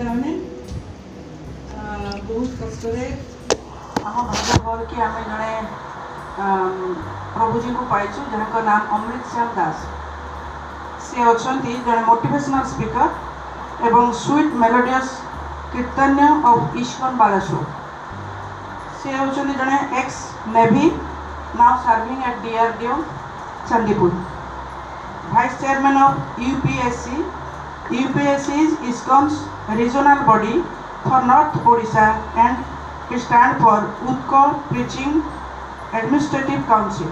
আমরা মেন খুব কষ্টরে আমা ধন্যবাদ করি আমি নরে প্রভু জি কো পরিচয় যা কো নাম অমৃত সিং দাস সে একজন টি মোটিভেশনাল স্পিকার এবং সুইট মেলোডিয়াস কীর্তনিয়া অফ ঈশকন 바라শো সে একজন যে ex navy now serving at DRDO Chandipur vice chairman of UPSC UPSC ISKCON's regional body for North Odisha and stand for Utkar Preaching Administrative Council.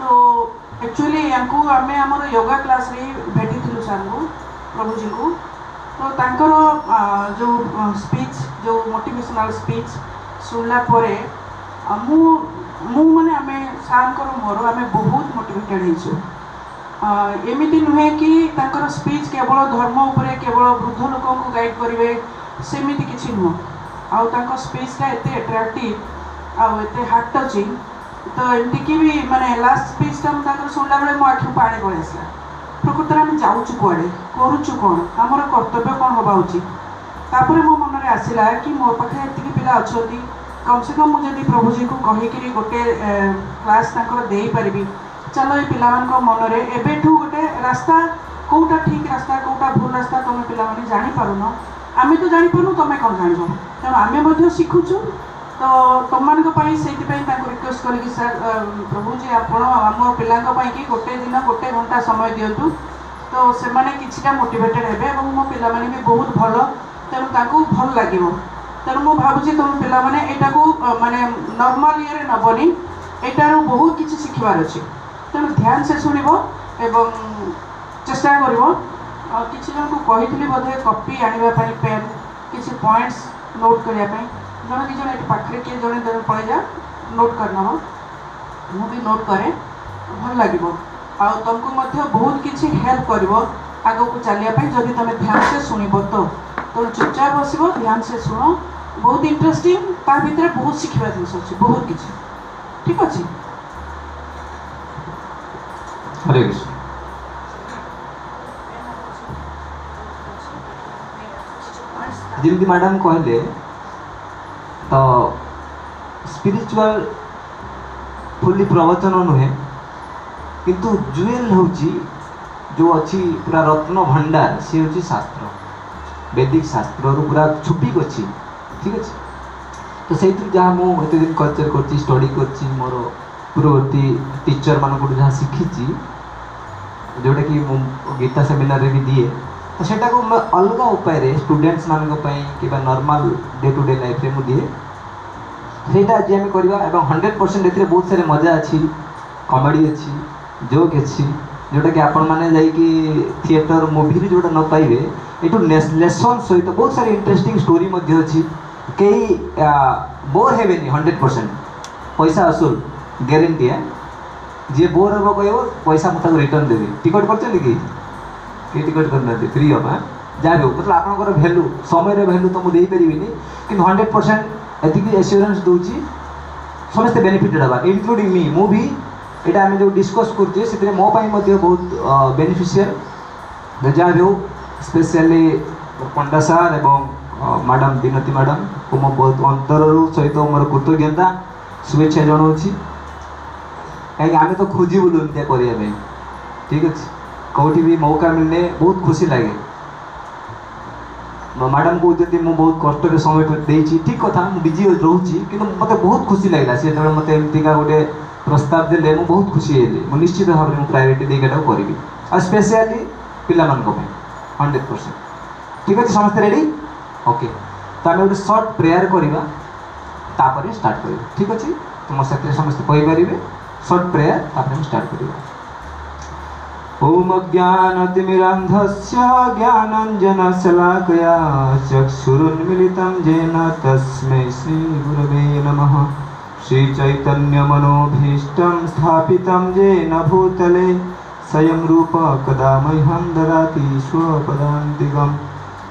तो actually यांकू आमे आमर योगा क्लास रे भेटिथिलु प्रभुजी को तो तांकर जो स्पीच जो मोटिवेशनल स्पीच सुनला परे मु मु माने आमे सारंकर मोर आमे बहुत मोटिवेटेड हेछु ଏମିତି ନୁହେଁ କି ତାଙ୍କର ସ୍ପିଚ୍ କେବଳ ଧର୍ମ ଉପରେ କେବଳ ବୃଦ୍ଧ ଲୋକଙ୍କୁ ଗାଇଡ଼ କରିବେ ସେମିତି କିଛି ନୁହଁ ଆଉ ତାଙ୍କ ସ୍ପିଚ୍ଟା ଏତେ ଆଟ୍ରାକ୍ଟିଭ୍ ଆଉ ଏତେ ହାର୍ଟ ଟଚିଂ ତ ଏମିତିକି ବି ମାନେ ଲାଷ୍ଟ ସ୍ପିଚ୍ଟା ମୁଁ ତାଙ୍କର ଶୁଣିଲା ବେଳେ ମୋ ଆଖିରୁ ପାଣି ପଳେଇ ଆସିଲା ପ୍ରକୃତରେ ଆମେ ଯାଉଛୁ କୁଆଡ଼େ କରୁଛୁ କ'ଣ ଆମର କର୍ତ୍ତବ୍ୟ କ'ଣ ହେବା ଉଚିତ ତାପରେ ମୋ ମନରେ ଆସିଲା କି ମୋ ପାଖରେ ଏତିକି ପିଲା ଅଛନ୍ତି କମ୍ସେ କମ୍ ମୁଁ ଯଦି ପ୍ରଭୁଜୀଙ୍କୁ କହିକିରି ଗୋଟେ କ୍ଲାସ୍ ତାଙ୍କର ଦେଇପାରିବି ଚାଲ ଏ ପିଲାମାନଙ୍କ ମନରେ ଏବେଠୁ ଗୋଟେ ରାସ୍ତା କେଉଁଟା ଠିକ୍ ରାସ୍ତା କେଉଁଟା ଭୁଲ ରାସ୍ତା ତୁମେ ପିଲାମାନେ ଜାଣିପାରୁନ ଆମେ ତ ଜାଣିପାରୁନୁ ତୁମେ କ'ଣ ଜାଣିବ ତେଣୁ ଆମେ ମଧ୍ୟ ଶିଖୁଛୁ ତ ତୁମମାନଙ୍କ ପାଇଁ ସେଇଥିପାଇଁ ତାଙ୍କୁ ରିକ୍ୱେଷ୍ଟ କରିକି ସାର୍ ପ୍ରଭୁ ଯେ ଆପଣ ଆମ ପିଲାଙ୍କ ପାଇଁକି ଗୋଟେ ଦିନ ଗୋଟେ ଘଣ୍ଟା ସମୟ ଦିଅନ୍ତୁ ତ ସେମାନେ କିଛିଟା ମୋଟିଭେଟେଡ୍ ହେବେ ଏବଂ ମୋ ପିଲାମାନେ ବି ବହୁତ ଭଲ ତେଣୁ ତାଙ୍କୁ ଭଲ ଲାଗିବ ତେଣୁ ମୁଁ ଭାବୁଛି ତୁମ ପିଲାମାନେ ଏଇଟାକୁ ମାନେ ନର୍ମାଲ୍ ଇଏରେ ନେବନି ଏଇଟାରୁ ବହୁତ କିଛି ଶିଖିବାର ଅଛି ତେଣୁ ଧ୍ୟାନ ସେ ଶୁଣିବ ଏବଂ ଚେଷ୍ଟା କରିବ ଆଉ କିଛି ଜଣଙ୍କୁ କହିଥିଲି ବୋଧେ କପି ଆଣିବା ପାଇଁ ପେନ୍ କିଛି ପଏଣ୍ଟସ୍ ନୋଟ୍ କରିବା ପାଇଁ ଜଣେ ଦୁଇ ଜଣ ଏଠି ପାଖରେ କିଏ ଜଣେ ଜଣେ ପଳେଇଯା ନୋଟ୍ କରିନେବ ମୁଁ ବି ନୋଟ୍ କରେ ଭଲ ଲାଗିବ ଆଉ ତୁମକୁ ମଧ୍ୟ ବହୁତ କିଛି ହେଲ୍ପ କରିବ ଆଗକୁ ଚାଲିବା ପାଇଁ ଯଦି ତୁମେ ଧ୍ୟାନ ସେ ଶୁଣିବ ତ ତେଣୁ ଚୁପଚାପ ବସିବ ଧ୍ୟାନ ସେ ଶୁଣ ବହୁତ ଇଣ୍ଟରେଷ୍ଟିଂ ତା ଭିତରେ ବହୁତ ଶିଖିବା ଜିନିଷ ଅଛି ବହୁତ କିଛି ଠିକ୍ ଅଛି हरे कृष्ण जिमती मैडम कहले तो स्पिरिचुअल फुल्ली प्रवचन नुहे किंतु जुएल हूँ जो अच्छी पूरा रत्न भंडार सी हूँ शास्त्र वैदिक शास्त्र पूरा छुपी अच्छी ठीक अच्छे तो से जहाँ मुझे दिन कल्चर करोडी करवर्ती टीचर मानक जहाँ शिखी ଯେଉଁଟାକି ଗୀତା ସେମିନାରରେ ବି ଦିଏ ତ ସେଟାକୁ ଅଲଗା ଉପାୟରେ ଷ୍ଟୁଡେଣ୍ଟସ୍ମାନଙ୍କ ପାଇଁ କିମ୍ବା ନର୍ମାଲ ଡେ ଟୁ ଡେ ଲାଇଫ୍ରେ ମୁଁ ଦିଏ ସେଇଟା ଆଜି ଆମେ କରିବା ଏବଂ ହଣ୍ଡ୍ରେଡ଼ ପରସେଣ୍ଟ ଏଥିରେ ବହୁତ ସାରା ମଜା ଅଛି କମେଡ଼ି ଅଛି ଜୋକ୍ ଅଛି ଯେଉଁଟାକି ଆପଣମାନେ ଯାଇକି ଥିଏଟର ମୁଭିରେ ଯେଉଁଟା ନ ପାଇବେ ଏଠୁ ଲେସନ୍ ସହିତ ବହୁତ ସାରା ଇଣ୍ଟରେଷ୍ଟିଂ ଷ୍ଟୋରି ମଧ୍ୟ ଅଛି କେହି ବୋର୍ ହେବେନି ହଣ୍ଡ୍ରେଡ଼ ପରସେଣ୍ଟ ପଇସା ଅସୁଲ ଗ୍ୟାରେଣ୍ଟି जी बोर हम कह पैसा मुझे रिटर्न देवी टिकट करे टिकट करना फ्री हम जहाँ भी हो मतलब आप भैल्यू समय भैल्यू तो मुझे कि हंड्रेड परसेंट ये एस्योरेन्स दूँ समस्ते बेनिफिटेड हाँ इनक्लूडिंग मी मु भी यहाँ आम जो डिस्कस करे से मोपाई बहुत बेनिफिशियल जहाँ भी हो स्पेशली पंडा सार एवं मैडम विनती मैडम को मो बहुत अंतर सहित मोर कृतज्ञता शुभेच्छा जनाऊँगी କାହିଁକି ଆମେ ତ ଖୋଜିବୁ ଏମିତିଆ କରିବା ପାଇଁ ଠିକ୍ ଅଛି କେଉଁଠି ବି ମୌକା ମିଳିଲେ ବହୁତ ଖୁସି ଲାଗେ ମ୍ୟାଡ଼ାମ୍ କହୁଛନ୍ତି ମୁଁ ବହୁତ କଷ୍ଟରେ ସମୟ ଦେଇଛି ଠିକ୍ କଥା ମୁଁ ବିଜି ରହୁଛି କିନ୍ତୁ ମୋତେ ବହୁତ ଖୁସି ଲାଗିଲା ସେ ଯେତେବେଳେ ମୋତେ ଏମିତିକା ଗୋଟେ ପ୍ରସ୍ତାବ ଦେଲେ ମୁଁ ବହୁତ ଖୁସି ହେଲି ମୁଁ ନିଶ୍ଚିତ ଭାବରେ ମୁଁ ପ୍ରାୟୋରିଟି ଦେଇକି ଏଟାକୁ କରିବି ଆଉ ସ୍ପେସିଆଲି ପିଲାମାନଙ୍କ ପାଇଁ ହଣ୍ଡ୍ରେଡ଼ ପରସେଣ୍ଟ ଠିକ୍ ଅଛି ସମସ୍ତେ ରେଡ଼ି ଓକେ ତ ଆମେ ଗୋଟେ ସର୍ଟ ପ୍ରେୟାର କରିବା ତାପରେ ଷ୍ଟାର୍ଟ କରିବା ଠିକ୍ ଅଛି ତୁମ ସେଥିରେ ସମସ୍ତେ କହିପାରିବେ શોર્ટ પ્રેયર આપણે સ્ટાર્ટ કરીએ ॐ अज्ञानतिमिरन्धस्य ज्ञानञ्जनशलाकया चक्षुरुन्मिलितं येन तस्मै श्रीगुरवे नमः श्रीचैतन्यमनोभीष्टं स्थापितं येन भूतले स्वयं रूप कदा मह्यं ददाति स्वपदान्तिकं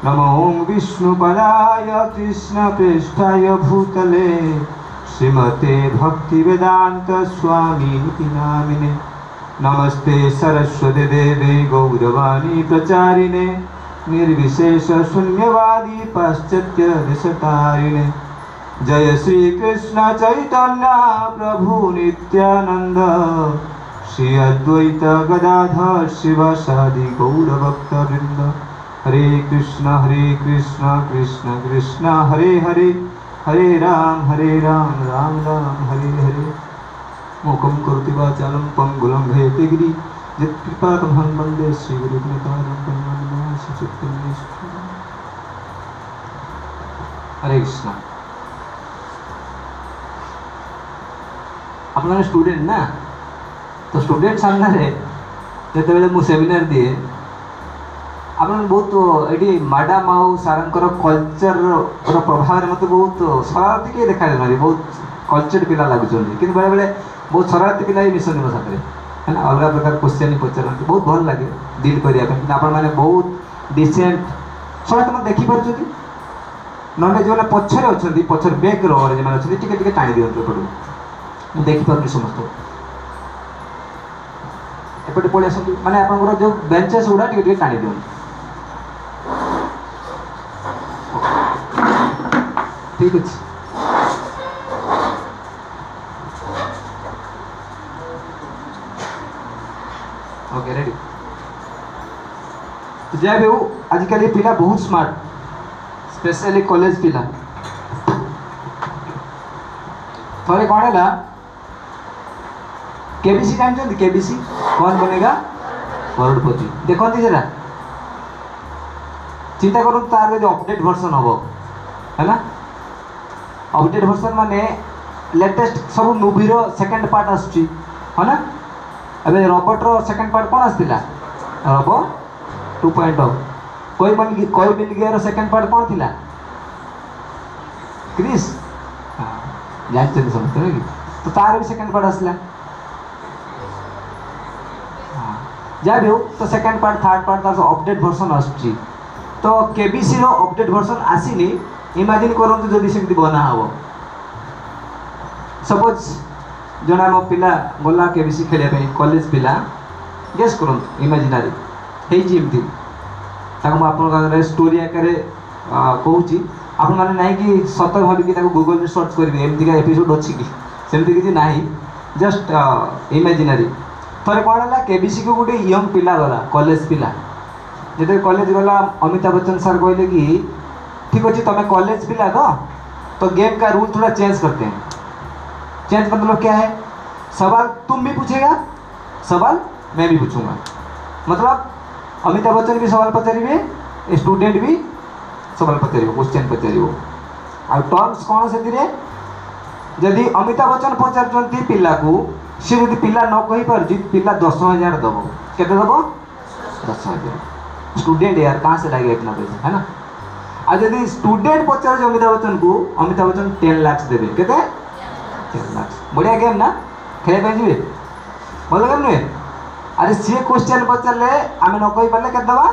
नमो विष्णुपदाय कृष्णप्रेष्ठाय भूतले श्रीमते भक्तिवेदान्त स्वामीति नामिने नमस्ते सरस्वती देवे गौरवाणी प्रचारिणे निर्विशेषशून्यवादी पाश्चात्य निशतारिणे जय कृष्ण चैतन्य प्रभु नित्यानन्द श्री अद्वैत गदाधर शिवसादि गौरभक्तवृन्द हरे कृष्ण हरे कृष्ण कृष्ण कृष्ण हरे हरे हरे राम हरे राम राम राम हरे हरे मोकम श्री गुरु गुलं तारम गिरि यत्कृपाकमहं वन्दे श्रीगुरुग्नतारं परमानन्दं हरे कृष्णा আপনারা स्टूडेंट ना तो स्टूडेंट सामना রে जब বেলা মু সেমিনার दिए আপনার বহুত এটি ম্যাডাম আউ স্যারঙ্কর কলচরর প্রভাবে মতো বহুত সরারতি কে দেখা যাচ্ছে বহুত কলচর পিলা লাগুছেন কিন্তু বেড়ে বেড়ে বহুত সরারতি পিলা হি মিশন মো সাথে হ্যাঁ অলগা প্রকার কোশ্চেন পচারতে বহুত ভাল লাগে ডিল করা কিন্তু আপনার মানে বহুত ডিসেন্ট সবাই তোমার দেখিপারছেন ନହେଲେ ଯେଉଁମାନେ ପଛରେ ଅଛନ୍ତି ପଛରେ ବ୍ୟାକ୍ ରହରେ ଯେଉଁମାନେ ଅଛନ୍ତି ଟିକେ ଟିକେ ଟାଣି ଦିଅନ୍ତୁ ଏପଟକୁ ମୁଁ ଦେଖିପାରୁନି ସମସ୍ତଙ୍କୁ ଏପଟେ ପଳେଇ ଆସନ୍ତୁ ମାନେ ଆପଣଙ୍କର ଯେଉଁ ବେଞ୍ଚେସ୍ ଗୁଡ଼ା ଟିକେ ଟିକେ ଟାଣି ଦିଅନ୍ତୁ ठीक है ओके रेडी तो जय बहु आजिकल पिला बहुत स्मार्ट स्पेशली कॉलेज पिला थे कौन है के बी सी जानते के बी सी कौन बनेगा करोड़पति देखती जरा चिंता करूँ तार जो अपडेट भर्सन हम है ना ଅପଡେଟ୍ ଭର୍ସନ୍ ମାନେ ଲେଟେଷ୍ଟ ସବୁ ମୁଭିର ସେକେଣ୍ଡ ପାର୍ଟ ଆସୁଛି ହଁ ନା ଏବେ ରବଟ୍ର ସେକେଣ୍ଡ ପାର୍ଟ କ'ଣ ଆସିଥିଲା ରବ ଟୁ ପଏଣ୍ଟ ଓ କହିବନି କହିବିନି ଗିଆର ସେକେଣ୍ଡ ପାର୍ଟ କ'ଣ ଥିଲା କ୍ରିସ୍ ଜାଣିଛନ୍ତି ସମସ୍ତେ କି ତ ତାର ବି ସେକେଣ୍ଡ ପାର୍ଟ ଆସିଲା ଯାହା ବି ହଉ ତ ସେକେଣ୍ଡ ପାର୍ଟ ଥାର୍ଡ଼ ପାର୍ଟ ତାର ଅପଡେଟ୍ ଭର୍ସନ୍ ଆସୁଛି ତ କେବିସିର ଅପଡେଟ୍ ଭର୍ସନ୍ ଆସିନି ইমাজিন କରନ୍ତୁ ଯଦି ସେମିତି ବନା ହେବ ସପୋଜ୍ ଜଣେ ଆମ ପିଲା ଗଲା କେ ବି ସି ଖେଳିବା ପାଇଁ କଲେଜ ପିଲା ଗେସ୍ କରନ୍ତୁ ଇମାଜିନାରୀ ହେଇଛି ଏମିତି ତାକୁ ମୁଁ ଆପଣଙ୍କ ଆଗରେ ଷ୍ଟୋରି ଆକାରରେ କହୁଛି ଆପଣମାନେ ନାହିଁ କି ସତ ଭାବିକି ତାକୁ ଗୁଗଲରେ ସର୍ଚ୍ଚ କରିବେ ଏମିତିକା ଏପିସୋଡ଼ ଅଛି କି ସେମିତି କିଛି ନାହିଁ ଜଷ୍ଟ ଇମାଜିନାରୀ ଥରେ କ'ଣ ହେଲା କେବିସିକୁ ଗୋଟେ ୟଙ୍ଗ ପିଲା ଗଲା କଲେଜ ପିଲା ଯେତେବେଳେ କଲେଜ ଗଲା ଅମିତାଭ ବଚ୍ଚନ ସାର୍ କହିଲେ କି ठीक अच्छे तुम्हें कॉलेज भी लगा तो गेम का रूल थोड़ा चेंज करते हैं चेंज मतलब क्या है सवाल तुम भी पूछेगा सवाल मैं भी पूछूंगा मतलब अमिताभ बच्चन भी सवाल में स्टूडेंट भी सवाल पचार क्वेश्चन हो और टर्म्स कौन से यदि अमिताभ बच्चन पचार पिला को सी जब पिला न कही पार पिला दस हजार दब के दस हजार स्टूडेंट यार कहाँ से लगे इतना पैसा है ना আর যদি স্টুডেন্ট পচারুছে অমিতাভ বচ্চনকু অমিতাভ বচ্চন টেন লাক্স দেবে কেতে টেন লাক্স বড়িয়া গেম না খেলে পাই যাবে ভালো গেম নুহে আরে সিয়ে কোশ্চেন পচারলে আমি ন কইপারলে কেতে দেবা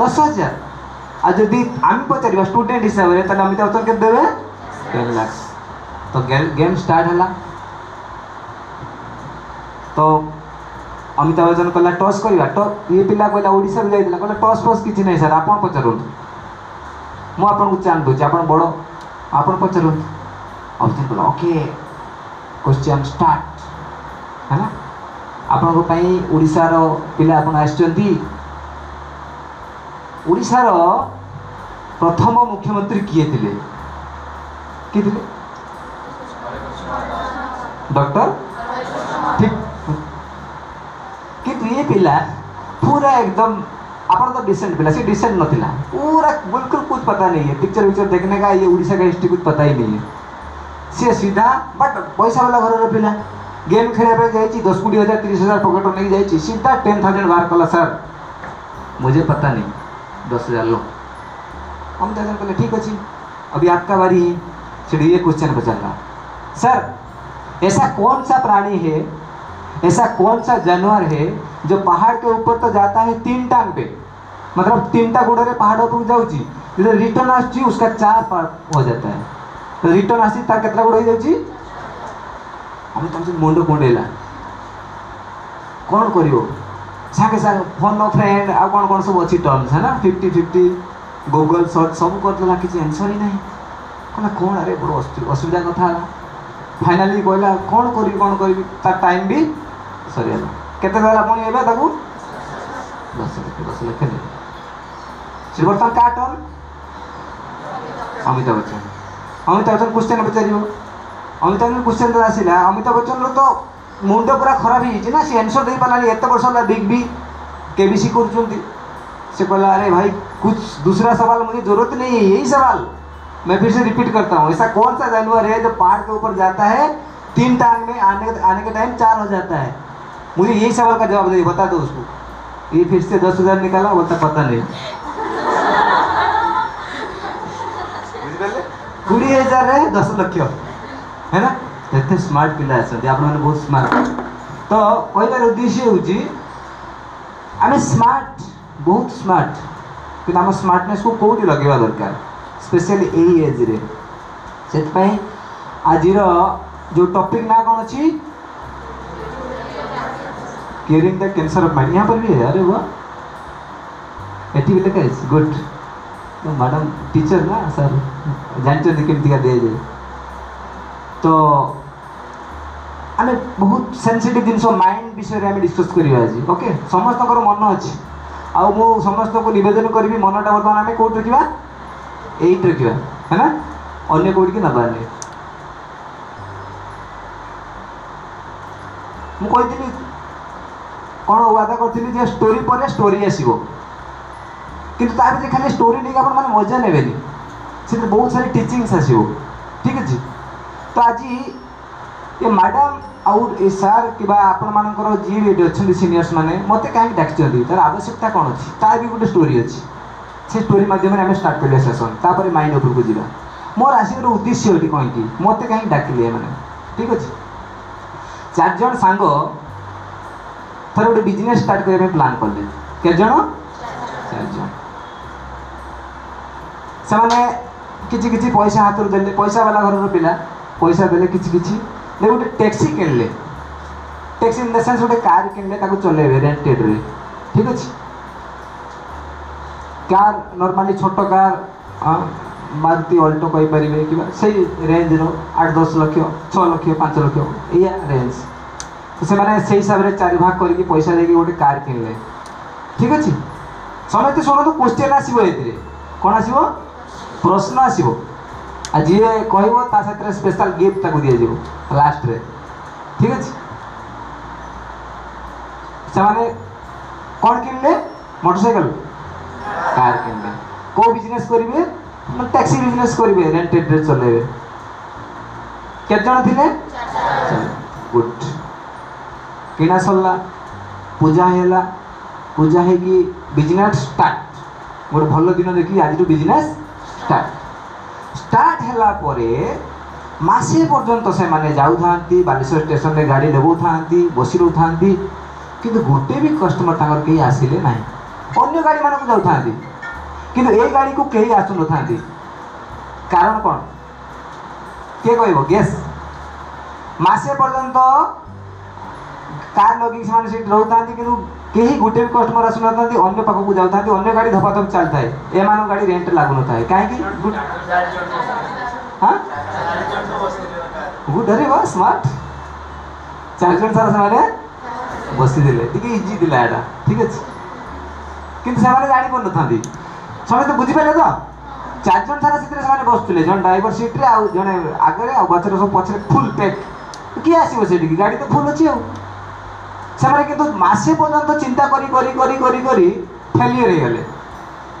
দশ হাজার আর যদি আমি পচারিবা স্টুডেন্ট হিসাবে তাহলে অমিতাভ বচ্চন কেতে দেবে টেন লাক্স তো গেম স্টার্ট হলা তো অমিতাভ বচ্চন কহিলা টস করিবা ট ইয়ে পিলা কহিলা ওড়িশারু যাইলা কহিলা টস ফস কিছু নাই স্যার আপন পচারুন मग आपण उच्चारण दोचे आपण बडो आपण पचरू ऑप्शन बोला ओके क्वेश्चन स्टार्ट ହେଲା ଆପଣଙ୍କ ପାଇଁ ଓଡ଼ିଶାର ପିଲା ଆପଣ ଆସିଛନ୍ତି ଓଡ଼ିଶାର ପ୍ରଥମ ମୁଖ୍ୟମନ୍ତ୍ରୀ କିଏ ଥିଲେ କିଏ ଥିଲେ ଡକ୍ଟର ଠିକ୍ କିନ୍ତୁ ଏ ପିଲା ପୁରା ଏକଦମ ଆମର ତ सी ପିଲା ସେ ଡିସେଣ୍ଟ ନଥିଲା पूरा बिल्कुल कुछ पता नहीं है पिक्चर विक्चर देखने का ये उड़ीसा का हिस्ट्री कुछ पता ही नहीं है ସିଏ ସିଧା ବଟ୍ ପଇସା ବାଲା ଘରର ପିଲା ଗେମ୍ ଖେଳିବା ପାଇଁ ଯାଇଛି ଦଶ କୋଡ଼ିଏ ହଜାର हज़ार ହଜାର ପକେଟ୍ ନେଇକି ଯାଇଛି सीधा टेन थाउजेंड बार कला सर मुझे पता नहीं दस हज़ार लो हम दादा बोले ठीक अच्छी अभी आपका बारी है चलिए ये क्वेश्चन को रहा सर ऐसा कौन सा प्राणी है ऐसा कौन सा जानवर है जो पहाड़ के ऊपर तो जाता है तीन टांग पे मतलब तीन टा गुड़ेरे पहाड़ पर जाऊँगी जो रिटर्न आस उसका चार पार्ट हो जाता है तो रिटर्न आसी तार कितना गुड़ हो जाऊँगी अरे तुमसे मुंड कुंडेला कौन कर सागे सागे फोन नो फ्रेंड आ कौन कौन सब अच्छी टर्म्स है ना फिफ्टी फिफ्टी गूगल सर्च सब करदेला किसी आंसर ही ना कहला कौन अरे बड़ असुविधा कथा फाइनाली कहला कौन करी कौन करी टाइम भी सरीगला केते देला पुणी एबे दस लक्ष दस लक्ष श्रीवर्तन क्या टोन अमिताभ बच्चन अमिताभ बच्चन क्वेश्चन पचार अमिताभ बच्चन क्वेश्चन जो आसला अमिताभ बच्चन तो मुंड पूरा खराब होना सी आंसर दे पारानी एत वर्ष है big B K B C से कहला अरे भाई कुछ दूसरा सवाल मुझे ज़रूरत नहीं है यही सवाल मैं फिर से रिपीट करता हूँ ऐसा कौन सा जानवर है जो पहाड़ के ऊपर जाता है तीन टांग में आने के आने के टाइम चार हो जाता है मुझे यही सवाल का जवाब दे बता दो उसको ये फिर से दस हज़ार निकाला बता पता नहीं कोड़ी हजार रहे दस लक्ष्य है ना जैसे स्मार्ट पिला ऐसा दिया आपने बहुत स्मार्ट तो कोई ना उद्देश्य हो जी अमें स्मार्ट बहुत स्मार्ट कि ना स्मार्टनेस को कोड़ी लगे वादर कर स्पेशली ए ही है जिरे चल पाएं आजीरो जो टॉपिक ना कौन अच्छी केयरिंग द कैंसर ऑफ यहाँ पर भी है अरे वो ऐसी लगा है गुड మేడం టీచర్గా సార్ జానిటర్ కిర్తిగా दे તો ଆମେ ବହୁତ ସେନ୍ସିଟିଭ୍ ଜିନିଷ ମାଇଣ୍ଡ ବିଷୟରେ ଆମେ ଡିସ୍କସ୍ କରିବା ଆଜି ଓକେ ସମସ୍ତଙ୍କର ମନ ଅଛି ଆଉ ମୁଁ ସମସ୍ତଙ୍କୁ ନିବେଦନ କରିବି ମନଟା ବର୍ତ୍ତମାନ ଆମେ କେଉଁଠି ରଖିବା ଏଇଠି ରଖିବା ହେଲା ଅନ୍ୟ କେଉଁଠିକି ନେବାନି ମୁଁ କହିଥିଲି କ'ଣ ୱାଦା କରିଥିଲି ଯେ ଷ୍ଟୋରି ପରେ ଷ୍ଟୋରି ଆସିବ କିନ୍ତୁ ତା ଭିତରେ ଖାଲି ଷ୍ଟୋରି ନେଇକି ଆପଣମାନେ ମଜା ନେବେନି ସେଥିରେ ବହୁତ ସାରା ଟିଚିଂସ୍ ଆସିବ ଠିକ୍ ଅଛି ତ ଆଜି ଏ ମ୍ୟାଡ଼ାମ୍ ଆଉ ଏ ସାର୍ କିମ୍ବା ଆପଣମାନଙ୍କର ଯିଏ ବି ଏଠି ଅଛନ୍ତି ସିନିୟର୍ସ ମାନେ ମୋତେ କାହିଁକି ଡାକିଛନ୍ତି ତା'ର ଆବଶ୍ୟକତା କ'ଣ ଅଛି ତାର ବି ଗୋଟେ ଷ୍ଟୋରି ଅଛି ସେ ଷ୍ଟୋରି ମାଧ୍ୟମରେ ଆମେ ଷ୍ଟାର୍ଟ କରିବା ସେସନ୍ ତାପରେ ମାଇଣ୍ଡ ଉପରକୁ ଯିବା ମୋର ଆସିବାର ଉଦ୍ଦେଶ୍ୟ ଏଠି କ'ଣ କି ମୋତେ କାହିଁକି ଡାକିଲେ ଏମାନେ ଠିକ୍ ଅଛି ଚାରିଜଣ ସାଙ୍ଗ ଥରେ ଗୋଟେ ବିଜନେସ୍ ଷ୍ଟାର୍ଟ କରିବା ପାଇଁ ପ୍ଲାନ୍ କଲେ କେତେ ଜଣ ଚାରିଜଣ ସେମାନେ କିଛି କିଛି ପଇସା ହାତରୁ ଦେଲେ ପଇସାବାଲା ଘରର ପିଲା ପଇସା ଦେଲେ କିଛି କିଛି ଦେ ଗୋଟେ ଟ୍ୟାକ୍ସି କିଣିଲେ ଟ୍ୟାକ୍ସି ଇନ୍ ଦ ସେନ୍ସ ଗୋଟେ କାର୍ କିଣିଲେ ତାକୁ ଚଲେଇବେ ରେଣ୍ଟେଡ଼ରେ ଠିକ୍ ଅଛି କାର୍ ନର୍ମାଲି ଛୋଟ କାର୍ ମାରୁତି ଅଲ୍ଟୋ କହିପାରିବେ କିମ୍ବା ସେଇ ରେଞ୍ଜର ଆଠ ଦଶ ଲକ୍ଷ ଛଅ ଲକ୍ଷ ପାଞ୍ଚ ଲକ୍ଷ ଏଇଆ ରେଞ୍ଜ ସେମାନେ ସେଇ ହିସାବରେ ଚାରି ଭାଗ କରିକି ପଇସା ଦେଇକି ଗୋଟେ କାର୍ କିଣିଲେ ଠିକ୍ ଅଛି ସମସ୍ତେ ଶୁଣନ୍ତୁ କୋଶ୍ଚିନ୍ ଆସିବ ଏଥିରେ କ'ଣ ଆସିବ প্রশ্ন আসব আর যে কহব তা সাথে স্পেশাল গিফট তাকে দিয়ে যাব লাস্টরে ঠিক আছে সেমানে কোন কিনলে মোটরসাইকেল কার কিনলে কেউ বিজনেস করবে ট্যাক্সি বিজনেস করবে রেন্টেডরে চলাইবে কেতজন থিলে গুড কিনা সরলা পূজা হেলা পূজা হয়েকি বিজনেস স্টার্ট গোটে ভালো দিন দেখি আজ বিজনেস ଷ୍ଟାର୍ଟ ଷ୍ଟାର୍ଟ ହେଲା ପରେ ମାସେ ପର୍ଯ୍ୟନ୍ତ ସେମାନେ ଯାଉଥାନ୍ତି ବାଲେଶ୍ୱର ଷ୍ଟେସନରେ ଗାଡ଼ି ଲଗାଉଥାନ୍ତି ବସି ରହୁଥାନ୍ତି କିନ୍ତୁ ଗୋଟେ ବି କଷ୍ଟମର ତାଙ୍କର କେହି ଆସିଲେ ନାହିଁ ଅନ୍ୟ ଗାଡ଼ିମାନଙ୍କୁ ଯାଉଥାନ୍ତି କିନ୍ତୁ ଏ ଗାଡ଼ିକୁ କେହି ଆସୁନଥାନ୍ତି କାରଣ କ'ଣ କିଏ କହିବ ଗେସ୍ ମାସେ ପର୍ଯ୍ୟନ୍ତ କାର୍ ଲଗେଇକି ସେମାନେ ସେଠି ରହୁଥାନ୍ତି କିନ୍ତୁ କେହି ଗୋଟେ ବି କଷ୍ଟମର ଆସୁନଥାନ୍ତି ଅନ୍ୟ ପାଖକୁ ଯାଉଥାନ୍ତି ଅନ୍ୟ ଗାଡ଼ି ଧପାଧପ ଚାଲିଥାଏ ଏମାନଙ୍କ ଗାଡ଼ି ରେଣ୍ଟ ଲାଗୁନଥାଏ କାହିଁକି ହଁ ଗୁଡ଼ରେ ବା ସ୍ମାର୍ଟ ଚାରିଜଣ ସାରା ସେମାନେ ବସିଦେଲେ ଟିକେ ଇଜି ଥିଲା ଏଇଟା ଠିକ୍ ଅଛି କିନ୍ତୁ ସେମାନେ ଜାଣିପାରୁନଥାନ୍ତି ସମସ୍ତେ ବୁଝିପାରିଲେ ତ ଚାରିଜଣ ସାରା ସେଥିରେ ସେମାନେ ବସୁଥିଲେ ଜଣେ ଡ୍ରାଇଭର ସିଟ୍ରେ ଆଉ ଜଣେ ଆଗରେ ଆଉ ପଛରେ ସବୁ ପଛରେ ଫୁଲ୍ ପ୍ୟାକ୍ କିଏ ଆସିବ ସେଠିକି ଗାଡ଼ି ତ ଫୁଲ୍ ଅଛି ଆଉ से मैसे पर्यटन चिंता फेलियर हो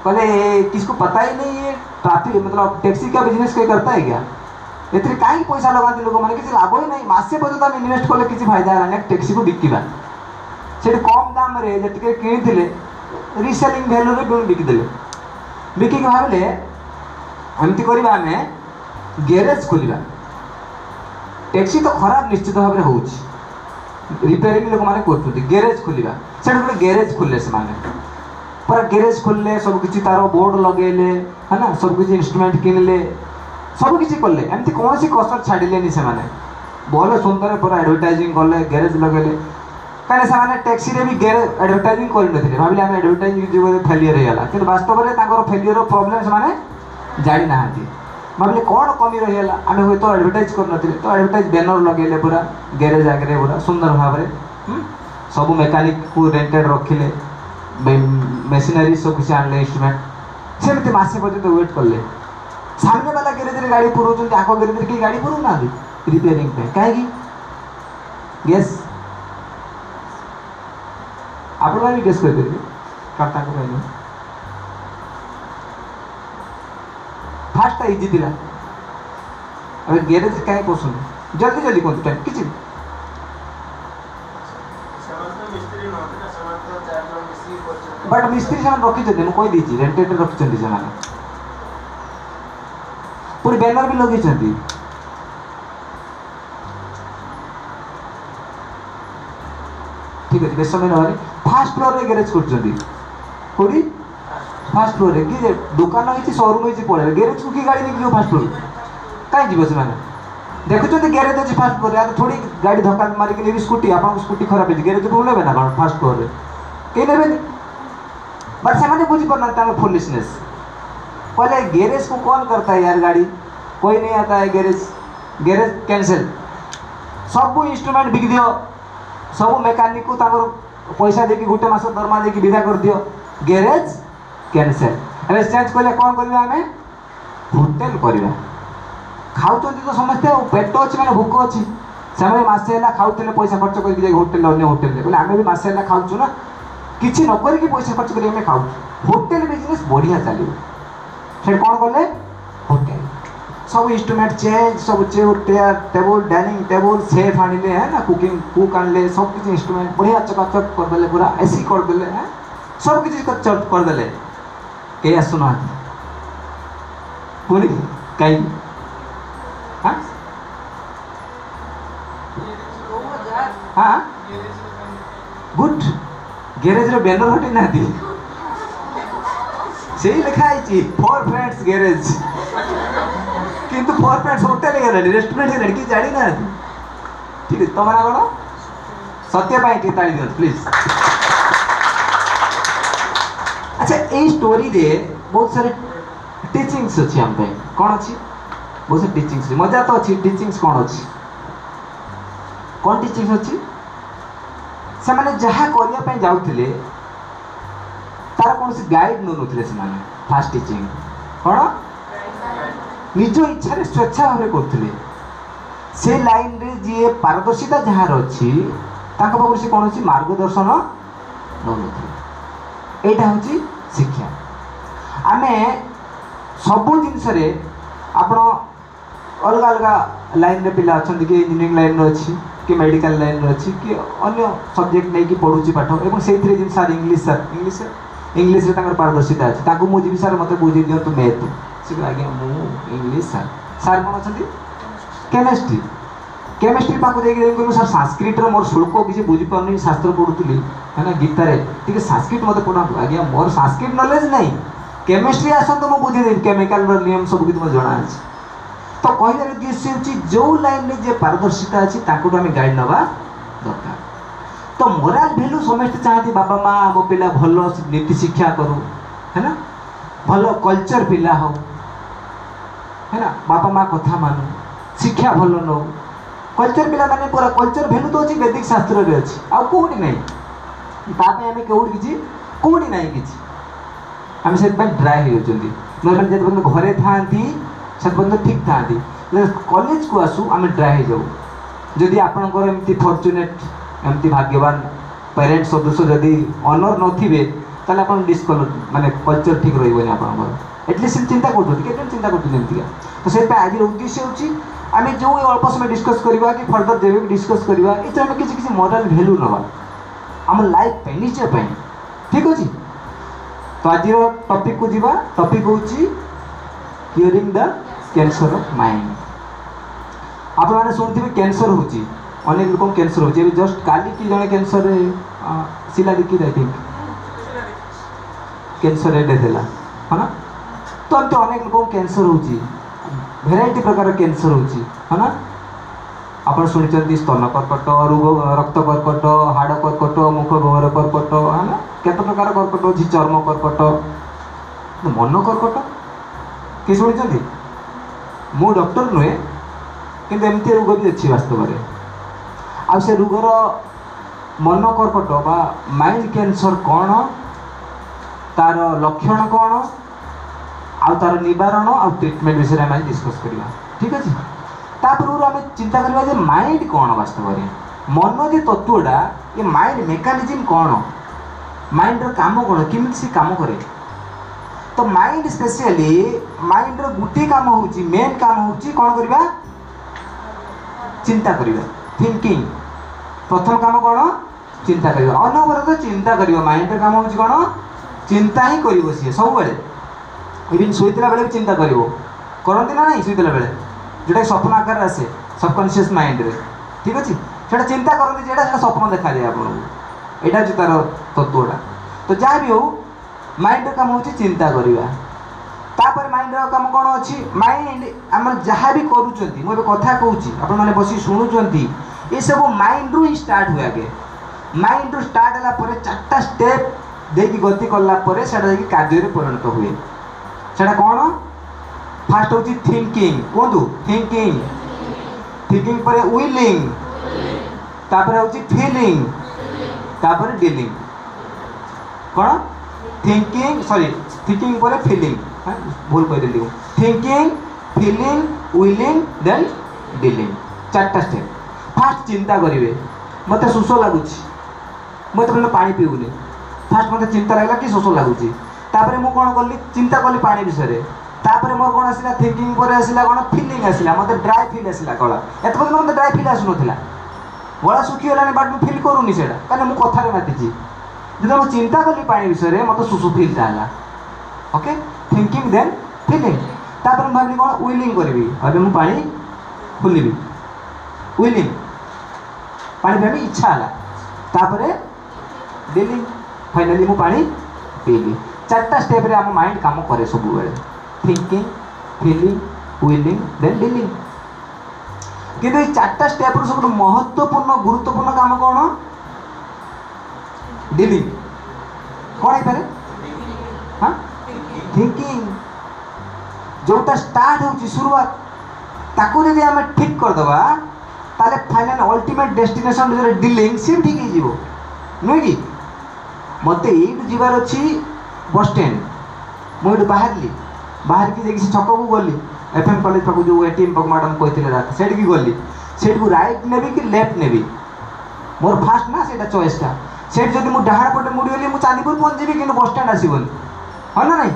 कहे किसको पता ही नहीं ये ट्राफिक मतलब टैक्सी का बिजनेस कहीं करता है क्या ए कहीं पैसा लगाते लोक मैंने किसी लाभ ही नहीं मैसे पर्यटन आम इनभेस्ट कले किसी फायदा है ना टैक्सी को बिकला से कम दाम कि रिसेलिंग भैल्यू रे बिकले बिकी भावे एमती करवा आम ग्यारेज खोल टैक्सी तो खराब निश्चित भाव में हो রিপেয়ারিং লোকমানে করছেন গ্যারেজ খোলা সেটা গোটে গ্যারেজ খোলে সে পুরা গ্যারেজ খোলে সবকিছি তার বোর্ড লগাইলে হ্যাঁ না সবকিছি ইনস্ট্রুমেন্ট কিনলে সবকিছি কলে এমনি কোণী কসর ছাড়িলেনি সে ଭଲ ସୁନ୍ଦର ପୁରା ଆଡ଼ଭର୍ଟାଇଜିଂ କଲେ ଗ୍ୟାରେଜ୍ ଲଗାଇଲେ କାହିଁକି ସେମାନେ ଟ୍ୟାକ୍ସିରେ ବି ଗ୍ୟାରେଜ୍ ଆଡ଼ଭର୍ଟାଇଜିଂ କରିନଥିଲେ ଭାବିଲେ ଆମେ ଆଡ଼ଭର୍ଟାଇଜିଂ ଯୁଗରେ ଫେଲିୟର୍ ହେଇଗଲା କିନ୍ତୁ ବାସ୍ତବରେ ତାଙ୍କର ଫେଲିୟର୍ର ପ୍ରୋବ୍ଲେମ୍ ସେମାନେ ଜାଣିନାହାନ୍ତି म्हटले कोण कमी रहेला आम्ही होय तो ॲडभर्टाईज करनଥିଲି ତ ଆଡ଼ଭର୍ଟାଇଜ୍ ବ୍ୟାନର୍ ଲଗେଇଲେ ପୁରା ଗ୍ୟାରେଜ୍ ଆଗରେ ପୁରା ସୁନ୍ଦର ଭାବରେ ସବୁ ମେକାନିକ୍କୁ ରେଣ୍ଟେଡ଼୍ ରଖିଲେ ମେସିନାରୀ ସବୁ କିଛି ଆଣିଲେ ଇନ୍ଷ୍ଟ୍ରୁମେଣ୍ଟ ସେମିତି ମାସେ ପର୍ଯ୍ୟନ୍ତ ୱେଟ୍ କଲେ ସାମ୍ନେବାଲା ଗ୍ୟାରେଜ୍ରେ ଗାଡ଼ି ପୁରଉଛନ୍ତି ଆଗ ଗ୍ୟାରେଜ୍ରେ କେହି ଗାଡ଼ି ପୁରଉନାହାନ୍ତି ରିପେୟାରିଂ ପାଇଁ କାହିଁକି ଗେସ୍ ଆପଣମାନେ ବି ଗେସ୍ କରିପାରିବେ କାରଣ ତାଙ୍କୁ କହିଲେ ಭಾಷಣ ಇದ್ದಿದ್ದಿಲ್ಲ ಅದ್ರ ಗ್ಯಾರೇಜ್ ಕಾಯ್ ಕೂರ್ಸೋದು ಜಲ್ದಿ ಜಲ್ದಿ ಕುಂತು ಟೈಮ್ ಕಿಚಿನ್ ಬಟ್ ಮಿಸ್ತ್ರಿ ସେମାନେ ରଖିଛନ୍ତି ମୁଁ କହିଦେଇଛି ରେଣ୍ଟେଡ଼ରେ ରଖିଛନ୍ତି ସେମାନେ ପୁଣି ବ୍ୟାନର ବି ଲଗେଇଛନ୍ତି ଠିକ ଅଛି ବେଶ ସମୟ ନହେଲେ ଫାଷ୍ଟ ଫ୍ଲୋରରେ ଗ୍ୟାରେଜ୍ କରୁଛନ୍ତି କେଉଁଠି ফার্স্ট ফ্লোরে কি যে দোকান হয়েছি সরুম হয়েছি পড়ে গ্যারেজ কি গাড়ি নিয়ে ଯିବ ফার্স্ট ফ্লোরে କାହିଁ ଯିବ ସେମାନେ ଦେଖୁଛନ୍ତି ଗ୍ୟାରେଜ୍ ଅଛି ଫାର୍ଷ୍ଟ ଫ୍ଲୋରରେ ଆଉ ଥୋଡ଼ି ଗାଡ଼ି ଧକ୍କା ମାରିକି ନେବି ସ୍କୁଟି ଆପଣଙ୍କ ସ୍କୁଟି ଖରାପ ହେଇଛି ଗ୍ୟାରେଜ୍ ଭୁଲ ନେବେ ନା କ'ଣ ଫାର୍ଷ୍ଟ ଫ୍ଲୋରରେ କେହି ନେବେନି ବଟ୍ ସେମାନେ ବୁଝିପାରୁନାହାନ୍ତି ତାଙ୍କ ଫୁଲିସନେସ୍ पहले गैरेज को कौन करता है यार गाड़ी कोई नहीं आता है गैरेज गैरेज कैंसिल सब इन्स्ट्रुमेंट बिक दियो सब मेकानिक को पैसा देके गोटे मस दरमा देके विदा कर दियो गैरेज कैनसर अरे चेज कले कौन करोटेल करवा खाऊ तो समस्ते पेट अच्छे मैंने भोक अच्छे से मैसेस खाऊ पैसा खर्च करके होटेल अगर होटेल बोले आम भी मैसेस खाऊ ना किसी न करके पैसा खर्च करें खाऊ होटेल बिजनेस बढ़िया चलो से कौन कले होटेल सब इन्स्ट्रुमेंट चेज सब चेयर टेयर टेबुल डाइनिंग टेबुल सेफ आने है ना कुकिंग कुक आनले सब किसी इन्स्ट्रुमेंट बढ़िया चकाचक करदे पूरा ए सी करदे सब kaya sumati kuni kai ha good garage रो बैनर हटे ना दी से लिखा है फोर फ्रेंड्स गैरेज किंतु फोर फ्रेंड्स होटल रेस्टोरेंट से लड़की जाड़ी ना ठीक है तुम्हारा कौन सत्य पाई ताली दो प्लीज ଆଚ୍ଛା ଏଇ ଷ୍ଟୋରିରେ ବହୁତ ସାରା ଟିଚିଂସ ଅଛି ଆମ ପାଇଁ କ'ଣ ଅଛି ବହୁତ ସାରା ଟିଚିଂସ ମଜା ତ ଅଛି ଟିଚିଂସ କ'ଣ ଅଛି କ'ଣ ଟିଚିଂସ ଅଛି ସେମାନେ ଯାହା କରିବା ପାଇଁ ଯାଉଥିଲେ ତାର କୌଣସି ଗାଇଡ଼ ନେଉନଥିଲେ ସେମାନେ ଫାଷ୍ଟ ଟିଚିଂ କ'ଣ ନିଜ ଇଚ୍ଛାରେ ସ୍ୱେଚ୍ଛା ଭାବରେ କରୁଥିଲେ ସେ ଲାଇନ୍ରେ ଯିଏ ପାରଦର୍ଶିତା ଯାହାର ଅଛି ତାଙ୍କ ପାଖରୁ ସେ କୌଣସି ମାର୍ଗଦର୍ଶନ ନେଉନଥିଲେ ଏଇଟା ହେଉଛି ଶିକ୍ଷା ଆମେ ସବୁ ଜିନିଷରେ ଆପଣ ଅଲଗା ଅଲଗା ଲାଇନ୍ରେ ପିଲା ଅଛନ୍ତି କି ଇଞ୍ଜିନିୟରିଂ ଲାଇନ୍ରେ ଅଛି କି ମେଡ଼ିକାଲ ଲାଇନ୍ରେ ଅଛି କି ଅନ୍ୟ ସବଜେକ୍ଟ ନେଇକି ପଢ଼ୁଛି ପାଠ ଏବଂ ସେଇଥିରେ ଯେମିତି ସାର୍ ଇଂଲିଶ ସାର୍ ଇଂଲିଶ ଇଂଲିଶରେ ତାଙ୍କର ପାରଦର୍ଶିତା ଅଛି ତାଙ୍କୁ ମୁଁ ଯିବି ସାର୍ ମୋତେ ବୁଝେଇ ଦିଅନ୍ତୁ ମ୍ୟାଥ୍ ସେ ଆଜ୍ଞା ମୁଁ ଇଂଲିଶ ସାର୍ ସାର୍ କ'ଣ ଅଛନ୍ତି କେମିଷ୍ଟ୍ରି କେମିଷ୍ଟ୍ରି ପାଖକୁ ଯାଇକି ଯାଇକି କହିଲି ସାର୍ ସାଂସ୍କ୍ରିଟ୍ର ମୋର ଶ୍ଳୋକ କିଛି ବୁଝିପାରୁନି ଶାସ୍ତ୍ର ପଢ଼ୁଥିଲି ହେଲା ଗୀତାରେ ଟିକେ ସାଂସ୍କ୍ରିଟ୍ ମୋତେ ପଢ଼ାନ୍ତୁ ଆଜ୍ଞା ମୋର ସାଂସ୍କ୍ରିଟ୍ ନଲେଜ୍ ନାହିଁ କେମିଷ୍ଟ୍ରି ଆସନ୍ତୁ ମୁଁ ବୁଝିଦେବି କେମିକାଲର ନିୟମ ସବୁ କିଛି ମୋତେ ଜଣାଅଛି ତ କହିବାରେ ଉଦ୍ଦେଶ୍ୟ ହେଉଛି ଯେଉଁ ଲାଇନ୍ରେ ଯେ ପାରଦର୍ଶିତା ଅଛି ତାଙ୍କଠୁ ଆମେ ଗାଇଡ଼ ନେବା ଦରକାର ତ ମୋରାଲ ଭ୍ୟାଲ୍ୟୁ ସମସ୍ତେ ଚାହାନ୍ତି ବାପା ମା ଆମ ପିଲା ଭଲ ନୀତି ଶିକ୍ଷା କରୁ ହେଲା ଭଲ କଲଚର ପିଲା ହଉ ହେଲା ବାପା ମା କଥା ମାନୁ ଶିକ୍ଷା ଭଲ ନେଉ କଲଚର୍ ପିଲାମାନେ ପୁରା କଲଚର୍ ଭ୍ୟାଲୁ ଦେଉଛି ବେଦିକ ଶାସ୍ତ୍ରରେ ଅଛି ଆଉ କେଉଁଠି ନାହିଁ ତା ପାଇଁ ଆମେ କେଉଁଠି କିଛି କେଉଁଠି ନାହିଁ କିଛି ଆମେ ସେଥିପାଇଁ ଡ୍ରାଏ ହେଇଯାଉଛନ୍ତି ନହେଲେ ଯେତେ ପର୍ଯ୍ୟନ୍ତ ଘରେ ଥାଆନ୍ତି ସେତେ ପର୍ଯ୍ୟନ୍ତ ଠିକ୍ ଥାଆନ୍ତି କଲେଜକୁ ଆସୁ ଆମେ ଡ୍ରାଏ ହେଇଯାଉ ଯଦି ଆପଣଙ୍କର ଏମିତି ଫର୍ଚୁନେଟ୍ ଏମିତି ଭାଗ୍ୟବାନ ପ୍ୟାରେଣ୍ଟ ସଦସ୍ୟ ଯଦି ଅନର ନଥିବେ ତାହେଲେ ଆପଣ ଡିସ୍କଲ ମାନେ କଲଚର ଠିକ୍ ରହିବନି ଆପଣଙ୍କର ଏଟଲିଷ୍ଟ ଚିନ୍ତା କରୁଛନ୍ତି କେତେ ଚିନ୍ତା କରୁଛନ୍ତି ଏମିତିକା ତ ସେଥିପାଇଁ ଆଜିର ଉଦ୍ଦେଶ୍ୟ ହେଉଛି आम जो अल्प समय डिस्कस करवा कि फर्दर जेबी डिस्कस करवा ये आम किसी किसी मोराल भैल्यू नवा आम लाइफ निजय ठीक अच्छे तो आज टपिक को जी टपिक हूँ curing the cancer of mind आप मैंने कैंसर होनेक लोक कैंसर हो जस्ट काली कि कैंसर शिला लिखित आई थिंक कैंसर डेथ है ना तो अनेक लोक कैंसर हो ଭେରାଇଟି ପ୍ରକାର କ୍ୟାନ୍ସର ହେଉଛି ହଁ ନା ଆପଣ ଶୁଣିଛନ୍ତି ସ୍ତନ କର୍କଟ ରୋଗ ରକ୍ତ କର୍କଟ ହାଡ଼ କର୍କଟ ମୁଖ ଗହର କର୍କଟ ହଁ ନା କେତେ ପ୍ରକାର କର୍କଟ ଅଛି ଚର୍ମ କର୍କଟ ମନ କର୍କଟ କିଏ ଶୁଣିଛନ୍ତି ମୁଁ ଡକ୍ଟର ନୁହେଁ କିନ୍ତୁ ଏମିତି ରୋଗ ବି ଅଛି ବାସ୍ତବରେ ଆଉ ସେ ରୋଗର ମନ କର୍କଟ ବା ମାଇଣ୍ଡ କ୍ୟାନ୍ସର କ'ଣ ତାର ଲକ୍ଷଣ କ'ଣ ଆଉ ତାର ନିବାରଣ ଆଉ ଟ୍ରିଟମେଣ୍ଟ ବିଷୟରେ ଆମେ ଡିସ୍କସ୍ କରିବା ଠିକ୍ ଅଛି ତା ପୂର୍ବରୁ ଆମେ ଚିନ୍ତା କରିବା ଯେ ମାଇଣ୍ଡ କ'ଣ ବାସ୍ତବରେ ମନ ଯେ ତତ୍ତ୍ୱଟା ଏ ମାଇଣ୍ଡ ମେକାନିଜିମ୍ କ'ଣ ମାଇଣ୍ଡର କାମ କ'ଣ କେମିତି ସେ କାମ କରେ ତ ମାଇଣ୍ଡ ସ୍ପେସିଆଲି ମାଇଣ୍ଡର ଗୋଟିଏ କାମ ହେଉଛି ମେନ୍ କାମ ହେଉଛି କ'ଣ କରିବା ଚିନ୍ତା କରିବା ଥିଙ୍କିଂ ପ୍ରଥମ କାମ କ'ଣ ଚିନ୍ତା କରିବା ଅନବରତ ଚିନ୍ତା କରିବ ମାଇଣ୍ଡର କାମ ହେଉଛି କ'ଣ ଚିନ୍ତା ହିଁ କରିବ ସିଏ ସବୁବେଳେ ইভিন ଶୋଇଥିଲା বেড়ে চিন্তা ଚିନ୍ତା করতে না ନା ନାହିଁ ଶୋଇଥିଲା ବେଳେ ଯେଉଁଟାକି ସ୍ୱପ୍ନ ଆକାରରେ ଆସେ ସବକନସିୟସ୍ ମାଇଣ୍ଡରେ ଠିକ୍ সেটা চিন্তা করতে যে এটা সেটা স্বপ্ন দেখা যায় আপনার এটা হচ্ছে তার তত্ত্বটা তো যা বি হোক মাইন্ডর কাম হচ্ছে চিন্তা করা তাপরে মাইন্ডর কাম কম অছি মাইন্ড আমার যা বি করুছেন মু কথা কুচি আপনার মানে বসি শুণুচার এসব মাইন্ডরু হি স্টার্ট হুয়ে আগে মাইন্ডরু স্টার্ট হলা পরে চারটা স্টেপ দিয়ে গতি কলা সেটা যাই কার্যরে পরিণত হুয়ে সেটা କ'ଣ ଫାର୍ଷ୍ଟ ହେଉଛି ଥିଙ୍କିଂ କୁହନ୍ତୁ ଥିଙ୍କିଂ ଥିଙ୍କିଂ ପରେ ୱିଲିଂ ତାପରେ ହେଉଛି ଫିଲିଂ ତାପରେ ଡିଲିଂ କ'ଣ ଥିଙ୍କିଂ ସରି ଥିଙ୍କିଂ ପରେ ଫିଲିଂ ଭୁଲ କହିଦେଲି thinking feeling willing then dealing ଚାରିଟା ଷ୍ଟେପ୍ ଫାର୍ଷ୍ଟ ଚିନ୍ତା କରିବେ ମୋତେ ଶୋଷ ଲାଗୁଛି ମୁଁ ଏତେ ପାଣି ପିଉନି ଫାର୍ଷ୍ଟ ମୋତେ ଚିନ୍ତା ଲାଗିଲା କି ଶୋଷ ଲାଗୁଛି ତାପରେ ମୁଁ କ'ଣ କଲି ଚିନ୍ତା କଲି ପାଣି ବିଷୟରେ ତାପରେ ମୋର କ'ଣ ଆସିଲା ଥିଙ୍କିଂ ପରେ ଆସିଲା କ'ଣ ଫିଲିଂ ଆସିଲା ମୋତେ ଡ୍ରାଏ ଫିଲ୍ ଆସିଲା କଳା ଏତେ ପର୍ଯ୍ୟନ୍ତ ମୋତେ ଡ୍ରାଏ ଫିଲ୍ ଆସୁନଥିଲା ଗଳା ଶୁଖିଗଲାଣି ବଟ୍ ମୁଁ ଫିଲ୍ କରୁନି ସେଇଟା କାରଣ ମୁଁ କଥାରେ ମାତିଛି ଯେତେବେଳେ ମୁଁ ଚିନ୍ତା କଲି ପାଣି ବିଷୟରେ ମୋତେ ଶୁଶୁ ଫିଲ୍ଟା ହେଲା ଓକେ ଥିଙ୍କିଂ ଦେନ୍ ଫିଲିଂ ତାପରେ ମୁଁ ଭାବିଲି କ'ଣ ୱିଲିଂ କରିବି ଭାବିଲି ମୁଁ ପାଣି ଖୋଲିବି ୱିଲିଂ ପାଣି ପିଇବା ପାଇଁ ଇଚ୍ଛା ହେଲା ତାପରେ ଡେଲି ଫାଇନାଲି ମୁଁ ପାଣି ପିଇଲି চারটা স্টেপরে ଆମ ମାଇଣ୍ଡ କାମ କରେ ସବୁବେଳେ thinking feeling willing then dealing কিন্তু এই চারটা স্টেপর ସବୁଠୁ ମହତ୍ୱପୂର୍ଣ୍ଣ ଗୁରୁତ୍ୱପୂର୍ଣ୍ଣ କାମ କ'ଣ ডিলিং କ'ଣ ହେଇପାରେ ହଁ থিঙ্কিং ଯେଉଁଟା ଷ୍ଟାର୍ଟ ହେଉଛି ସୁରୁଆତ ତାକୁ ଯଦି ଆମେ ଠିକ୍ କରିଦେବା ତାହେଲେ ଫାଇନାଲ୍ ଅଲ୍ଟିମେଟ୍ ଡେଷ୍ଟିନେସନ୍ ଭିତରେ ଡିଲିଂ ସିଏ ଠିକ୍ ହେଇଯିବ ନୁହେଁ କି ମୋତେ ଏଇଠୁ ଯିବାର ଅଛି ବସ୍ଷ୍ଟାଣ୍ଡ ମୁଁ ଏଠୁ ବାହାରିଲି ବାହାରିକି ଯାଇକି ସେ ଛକକୁ ଗଲି ଏଫ୍ ଏମ୍ କଲେଜ ପାଖକୁ ଯେଉଁ ଏ ଟି ଏମ୍ ପାଖକୁ ମ୍ୟାଡ଼ାମ୍ କହିଥିଲେ ରାତି ସେଇଠିକି ଗଲି ସେଇଠିକୁ ରାଇଟ୍ ନେବି କି ଲେଫ୍ଟ ନେବି ମୋର ଫାଷ୍ଟ ନା ସେଇଟା ଚଏସ୍ଟା ସେଇଠି ଯଦି ମୁଁ ଡାହାଣ ପଟେ ମୁଡ଼ିଗଲି ମୁଁ ଚାନ୍ଦିପୁର ପହଞ୍ଚିବି କିନ୍ତୁ ବସ୍ଷ୍ଟାଣ୍ଡ ଆସିବନି ହଁ ନା ନାହିଁ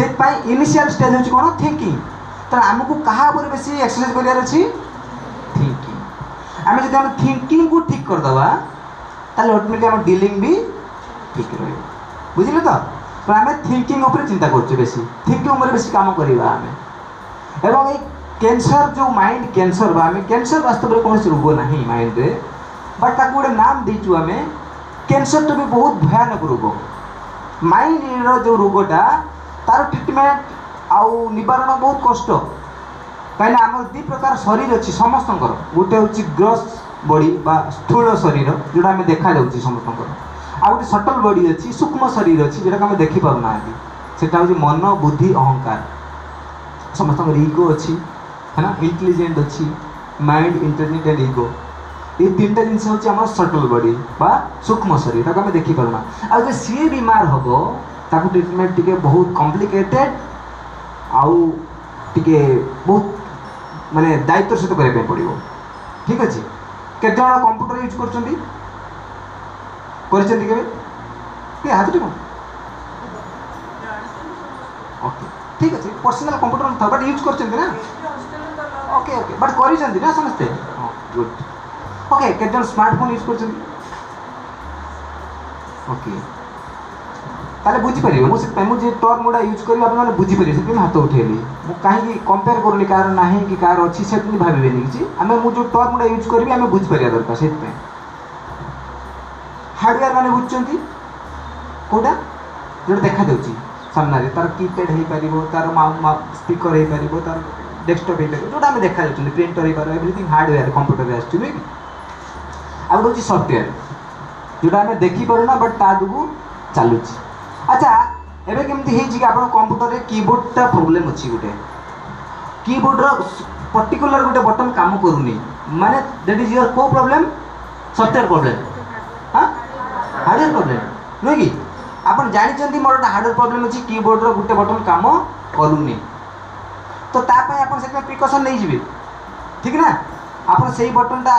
ସେଥିପାଇଁ ଇନିସିଆଲ୍ ଷ୍ଟେଜ୍ ହେଉଛି କ'ଣ ଥିଙ୍କିଂ ତେଣୁ ଆମକୁ କାହା ଉପରେ ବେଶୀ ଏକ୍ସରସାଇଜ୍ କରିବାର ଅଛି ଥିଙ୍କିଂ ଆମେ ଯଦି ଆମେ ଥିଙ୍କିଂକୁ ଠିକ୍ କରିଦେବା ତାହେଲେ ଅଟୋମେଟିକ୍ ଆମ ଡିଲିଂ ବି ଠିକ୍ ରହିବ ବୁଝିଲେ ତ પણ ଆମେ ଥିଙ୍କିଂ ଉପରେ ଚିନ୍ତା କରୁଛୁ ବେଶୀ ଥିଙ୍କିଂ ଉପରେ ବେଶୀ କାମ କରିବା ଆମେ ଏବଂ ଏଇ କ୍ୟାନ୍ସର ଯେଉଁ ମାଇଣ୍ଡ କ୍ୟାନ୍ସର ବା ଆମେ କ୍ୟାନ୍ସର ବାସ୍ତବରେ କୌଣସି ରୋଗ ନାହିଁ ମାଇଣ୍ଡରେ ବଟ୍ ତାକୁ ଗୋଟେ ନାମ ଦେଇଛୁ ଆମେ କ୍ୟାନ୍ସରଟା ବି ବହୁତ ଭୟାନକ ରୋଗ ମାଇଣ୍ଡର ଯେଉଁ ରୋଗଟା ତାର ଟ୍ରିଟମେଣ୍ଟ ଆଉ ନିବାରଣ ବହୁତ କଷ୍ଟ କାହିଁକିନା ଆମର ଦୁଇ ପ୍ରକାର ଶରୀର ଅଛି ସମସ୍ତଙ୍କର ଗୋଟେ ହେଉଛି ଗ୍ରସ୍ ବଡ଼ି ବା ସ୍ଥୂଳ ଶରୀର ଯେଉଁଟା ଆମେ ଦେଖାଯାଉଛି ସମସ୍ତଙ୍କର ଆଉ ଗୋଟେ ସଟଲ୍ ବଡ଼ି ଅଛି ସୂକ୍ଷ୍ମ ଶରୀର ଅଛି ଯେଉଁଟାକୁ ଆମେ ଦେଖିପାରୁନାହାନ୍ତି ସେଇଟା ହେଉଛି ମନ ବୁଦ୍ଧି ଅହଙ୍କାର ସମସ୍ତଙ୍କର ଇଗୋ ଅଛି है ना इंटेलिजेंट अच्छी माइंड इंटेलिजेंट एंड ईगो ये तीन टा जिन हूँ सटल बडी सूक्ष्म शरीर आम देखिपरना आज सी बीमार हम ताकू ट्रिटमेंट टी बहुत कम्प्लिकेटेड आउ टे बहुत मानने दायित्व सहित करने पड़ो ठीक अच्छे केत कंप्यूटर यूज कर קורিছతి কিবে তে হাত দিও ওকে ঠিক আছে পার্সোনাল কম্পিউটার থার বাট ইউজ করছিস না ওকে ওকে বাট করিছিস না समजते गुड ओके केटल স্মার্টফোন ইউজ করছিস ওকে তাহলে বুজি পেলি মোছতে আমি মো যে টারমোডা ইউজ করি আমি বুজি পেলি কেউ হাত ওঠে নি মই কাহি কি কম্পেয়ার করলি কারণ नाही কি কার ওছি সেকিন্তু ভাবিবে নেকি আমি মো যে টারমোডা ইউজ করি আমি বুজ পেলি দৰকা সেতে ହାର୍ଡ଼ୱେୟାର ମାନେ ବୁଝୁଛନ୍ତି କେଉଁଟା ଯେଉଁଟା ଦେଖାଦେଉଛି ସାମ୍ନାରେ ତାର କିପ୍ୟାଡ଼ ହେଇପାରିବ ତାର ସ୍ପିକର ହେଇପାରିବ ତାର ଡେସ୍କଟପ୍ ହେଇପାରିବ ଯେଉଁଟା ଆମେ ଦେଖାଯାଉଛନ୍ତି ପ୍ରିଣ୍ଟର ହେଇପାରିବ ଏଭ୍ରିଥିଙ୍ଗ ହାର୍ଡ଼ୱେୟାର କମ୍ପ୍ୟୁଟରରେ ଆସୁଛି ନୁହେଁ କି ଆଉ ଗୋଟେ ହେଉଛି ସଫ୍ଟୱେୟାର ଯେଉଁଟା ଆମେ ଦେଖିପାରୁନା ବଟ୍ ତା ଯୋଗୁଁ ଚାଲୁଛି ଆଚ୍ଛା ଏବେ କେମିତି ହେଇଛି କି ଆପଣ କମ୍ପ୍ୟୁଟରରେ କିବୋର୍ଡ଼ଟା ପ୍ରୋବ୍ଲେମ୍ ଅଛି ଗୋଟେ କିବୋର୍ଡ଼ର ପର୍ଟିକୁଲାର ଗୋଟେ ବଟନ୍ କାମ କରୁନି ମାନେ ଦେଟ୍ ଇଜ୍ ୟୋର୍ କେଉଁ problem software problem hardware problem ନୁହେଁ କି ଆପଣ ଜାଣିଛନ୍ତି ମୋର ଗୋଟେ ହାର୍ଡ଼ୱେର୍ ପ୍ରୋବ୍ଲେମ୍ ଅଛି କିବୋର୍ଡ଼ର ଗୋଟେ ବଟନ୍ କାମ କରୁନି ତ ତା ପାଇଁ ଆପଣ ସେଥିପାଇଁ ପ୍ରିକସନ୍ ନେଇଯିବେ ଠିକ୍ ନା ଆପଣ ସେଇ ବଟନ୍ଟା